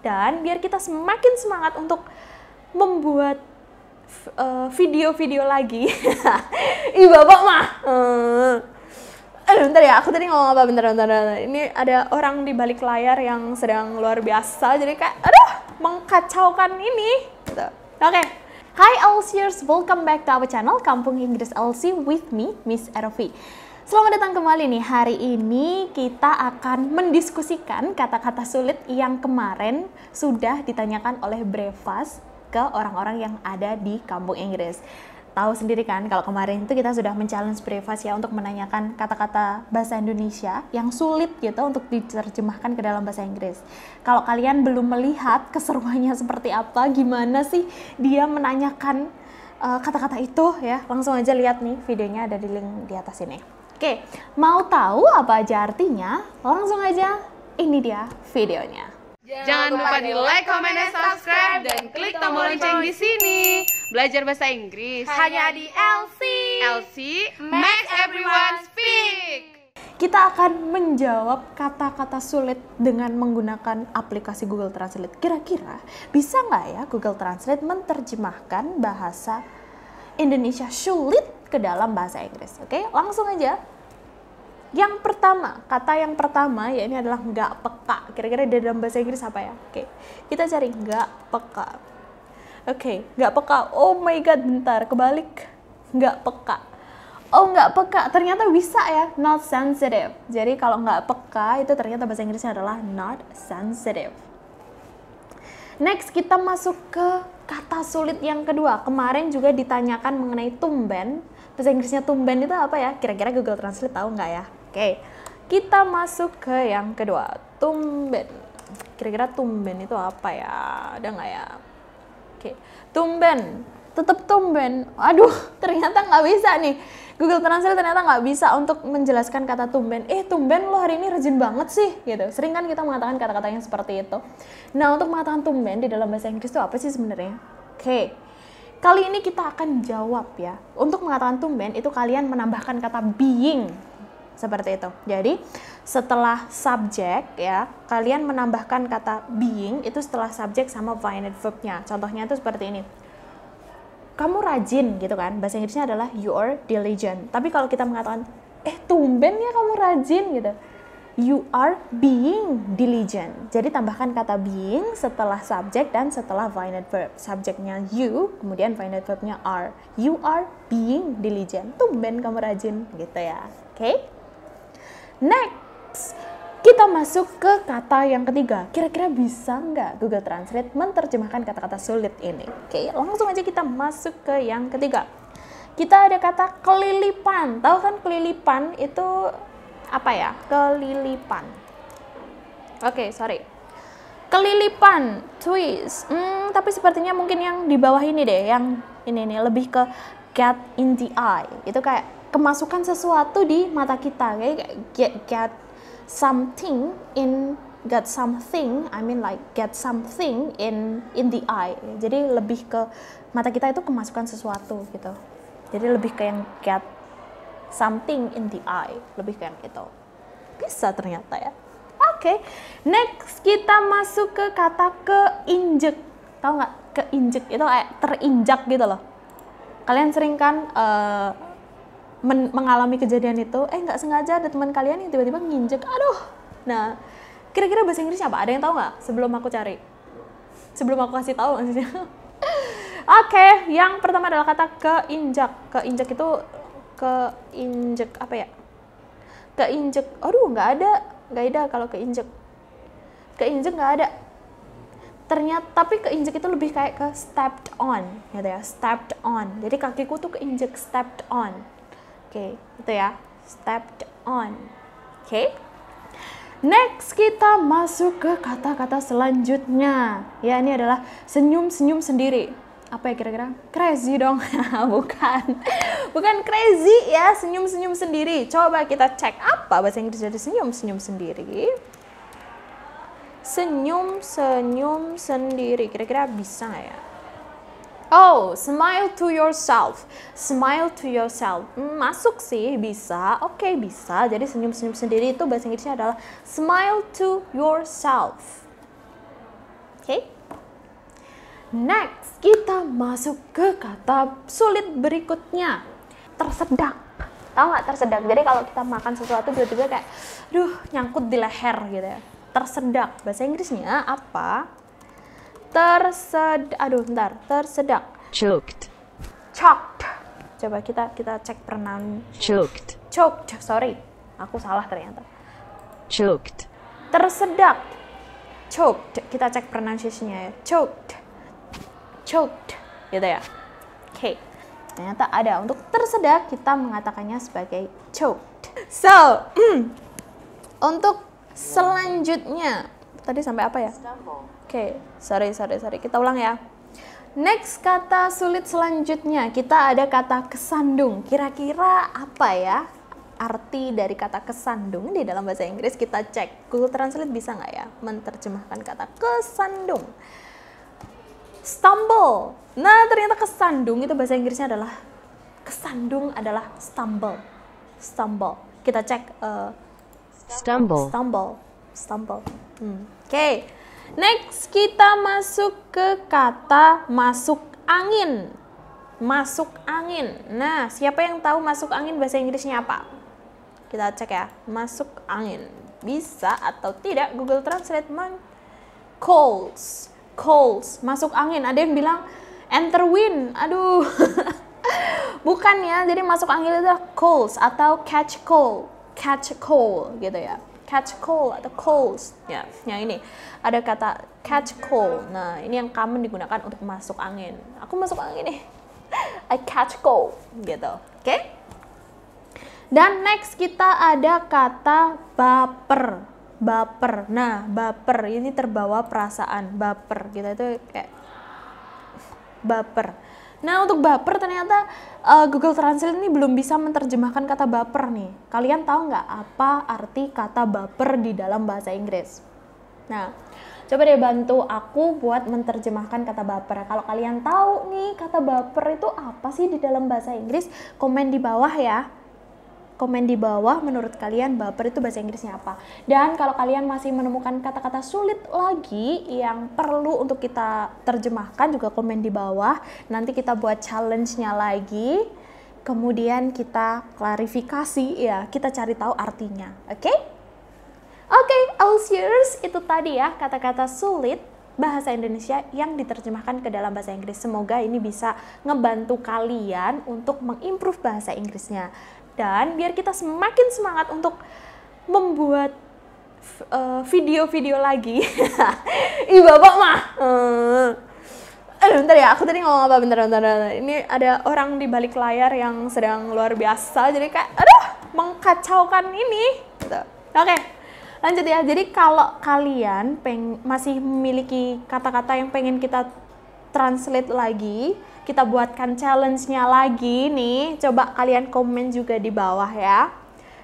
dan biar kita semakin semangat untuk membuat uh, video-video uh, lagi. Ih bapak mah. Uh. Aduh, bentar ya, aku tadi ngomong apa? Bentar, bentar, bentar. Ini ada orang di balik layar yang sedang luar biasa, jadi kayak, aduh, mengkacaukan ini. Gitu. Oke, okay. Hi Elsiers, welcome back to our channel Kampung Inggris Elsie with me, Miss Erofi. Selamat datang kembali nih. Hari ini kita akan mendiskusikan kata-kata sulit yang kemarin sudah ditanyakan oleh Brevas ke orang-orang yang ada di Kampung Inggris tahu sendiri kan kalau kemarin itu kita sudah men-challenge Brevas ya untuk menanyakan kata-kata bahasa Indonesia yang sulit gitu untuk diterjemahkan ke dalam bahasa Inggris. Kalau kalian belum melihat keseruannya seperti apa, gimana sih dia menanyakan eh, kata-kata uh, itu ya, langsung aja lihat nih videonya ada di link di atas ini. Oke, mau tahu apa aja artinya? Langsung aja ini dia videonya. Jangan lupa di like, comment, dan subscribe dan klik tombol lonceng di sini. Belajar bahasa Inggris hanya di LC. LC make everyone speak. Kita akan menjawab kata-kata sulit dengan menggunakan aplikasi Google Translate. Kira-kira bisa nggak ya Google Translate menerjemahkan bahasa Indonesia sulit ke dalam bahasa Inggris? Oke, langsung aja yang pertama, kata yang pertama ya ini adalah nggak peka. Kira-kira di dalam bahasa Inggris apa ya? Oke, kita cari nggak peka. Oke, nggak peka. Oh my god, bentar, kebalik. Nggak peka. Oh nggak peka, ternyata bisa ya, not sensitive. Jadi kalau nggak peka itu ternyata bahasa Inggrisnya adalah not sensitive. Next kita masuk ke kata sulit yang kedua. Kemarin juga ditanyakan mengenai tumben. Bahasa Inggrisnya tumben itu apa ya? Kira-kira Google Translate tahu nggak ya? Oke, kita masuk ke yang kedua, tumben. Kira-kira tumben itu apa ya? Ada nggak ya? Oke, tumben. Tetap tumben. Aduh, ternyata nggak bisa nih. Google Translate ternyata nggak bisa untuk menjelaskan kata tumben. Eh, tumben lo hari ini rajin banget sih, gitu. Sering kan kita mengatakan kata-kata yang seperti itu. Nah, untuk mengatakan tumben di dalam bahasa Inggris itu apa sih sebenarnya? Oke, kali ini kita akan jawab ya. Untuk mengatakan tumben itu kalian menambahkan kata being seperti itu. Jadi setelah subjek ya, kalian menambahkan kata being itu setelah subjek sama finite verbnya. Contohnya itu seperti ini. Kamu rajin gitu kan, bahasa Inggrisnya adalah you are diligent. Tapi kalau kita mengatakan, eh tumben ya kamu rajin gitu. You are being diligent. Jadi tambahkan kata being setelah subjek dan setelah finite verb. Subjeknya you, kemudian finite verbnya are. You are being diligent. Tumben kamu rajin gitu ya. Oke? Okay? Next, kita masuk ke kata yang ketiga. Kira-kira bisa nggak Google Translate menerjemahkan kata-kata sulit ini? Oke, langsung aja kita masuk ke yang ketiga. Kita ada kata kelilipan. Tahu kan kelilipan itu apa ya? Kelilipan. Oke, sorry. Kelilipan, twist. Hmm, tapi sepertinya mungkin yang di bawah ini deh, yang ini nih lebih ke get in the eye. Itu kayak kemasukan sesuatu di mata kita kayak get get something in get something I mean like get something in in the eye jadi lebih ke mata kita itu kemasukan sesuatu gitu jadi lebih ke yang get something in the eye lebih ke yang itu bisa ternyata ya. Oke okay. next kita masuk ke kata keinjek. Tahu nggak? Keinjek itu kayak terinjak gitu loh. Kalian sering kan uh, men mengalami kejadian itu eh nggak sengaja ada teman kalian yang tiba-tiba nginjek. Aduh. Nah kira-kira bahasa Inggrisnya apa? Ada yang tahu nggak? Sebelum aku cari. Sebelum aku kasih tahu maksudnya. Oke okay, yang pertama adalah kata keinjak. Keinjak itu keinjek apa ya keinjek aduh nggak ada nggak ada kalau keinjek keinjek nggak ada ternyata tapi keinjek itu lebih kayak ke stepped on gitu ya stepped on jadi kakiku tuh keinjek stepped on Oke, itu ya. Stepped on. Oke. Next kita masuk ke kata-kata selanjutnya. Ya, ini adalah senyum-senyum sendiri. Apa ya kira-kira? Crazy dong. Bukan. Bukan crazy ya, senyum-senyum sendiri. Coba kita cek apa bahasa Inggris dari senyum-senyum sendiri. Senyum-senyum sendiri. Kira-kira bisa ya? Oh, smile to yourself. Smile to yourself. Hmm, masuk sih, bisa. Oke, okay, bisa. Jadi senyum-senyum sendiri itu bahasa Inggrisnya adalah smile to yourself. Oke? Next, kita masuk ke kata sulit berikutnya. Tersedak. Tahu nggak tersedak? Jadi kalau kita makan sesuatu tiba-tiba kayak, duh nyangkut di leher gitu ya. Tersedak. Bahasa Inggrisnya apa? Tersed, aduh bentar, tersedak. choked, Choked. Coba kita kita cek pronoun. choked, Choked, sorry. Aku salah ternyata. choked, Tersedak. Choked. Kita cek pronunciation-nya ya. Choked. Choked. Gitu ya. Oke. Ternyata ada. Untuk tersedak kita mengatakannya sebagai choked. So, untuk selanjutnya. Tadi sampai apa ya? Oke, sorry, sorry, sorry. Kita ulang ya. Next kata sulit selanjutnya, kita ada kata kesandung. Kira-kira apa ya arti dari kata kesandung di dalam bahasa Inggris? Kita cek. Google Translate bisa nggak ya menerjemahkan kata kesandung? Stumble. Nah, ternyata kesandung itu bahasa Inggrisnya adalah kesandung adalah stumble. Stumble. Kita cek eh, stumble, stumble. Stumble. Hmm, oke. Next kita masuk ke kata masuk angin. Masuk angin. Nah siapa yang tahu masuk angin bahasa Inggrisnya apa? Kita cek ya. Masuk angin. Bisa atau tidak Google Translate men coals coals masuk angin. Ada yang bilang enter wind. Aduh. Bukan ya jadi masuk angin itu coals atau catch cold catch cold gitu ya. Catch cold atau coals ya yang ini. Ada kata catch cold. Nah ini yang common digunakan untuk masuk angin. Aku masuk angin nih. I catch cold gitu. Oke? Dan next kita ada kata baper baper nah baper ini terbawa perasaan baper kita itu kayak baper. Nah untuk baper ternyata uh, Google Translate ini belum bisa menerjemahkan kata baper nih. Kalian tahu nggak apa arti kata baper di dalam bahasa Inggris? Nah, coba deh bantu aku buat menerjemahkan kata baper. Kalau kalian tahu nih kata baper itu apa sih di dalam bahasa Inggris, komen di bawah ya komen di bawah menurut kalian baper itu bahasa Inggrisnya apa. Dan kalau kalian masih menemukan kata-kata sulit lagi yang perlu untuk kita terjemahkan juga komen di bawah. Nanti kita buat challenge-nya lagi. Kemudian kita klarifikasi ya, kita cari tahu artinya. Oke? Okay? Oke, okay, Alsiers itu tadi ya kata-kata sulit bahasa Indonesia yang diterjemahkan ke dalam bahasa Inggris. Semoga ini bisa ngebantu kalian untuk mengimprove bahasa Inggrisnya dan biar kita semakin semangat untuk membuat uh, video-video uh, lagi. Ih bapak mah. Uh. Eh, bentar ya, aku tadi ngomong apa? Bentar, bentar, bentar. Ini ada orang di balik layar yang sedang luar biasa. Jadi kayak, aduh, mengkacaukan ini. Gitu. Oke, okay, lanjut ya. Jadi kalau kalian peng masih memiliki kata-kata yang pengen kita translate lagi, kita buatkan challenge-nya lagi nih. Coba kalian komen juga di bawah ya.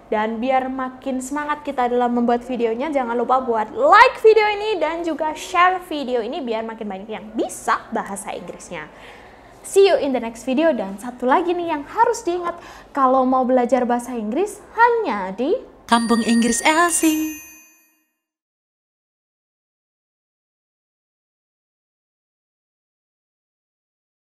Dan biar makin semangat kita dalam membuat videonya, jangan lupa buat like video ini dan juga share video ini biar makin banyak yang bisa bahasa Inggrisnya. See you in the next video dan satu lagi nih yang harus diingat kalau mau belajar bahasa Inggris hanya di Kampung Inggris Elsie.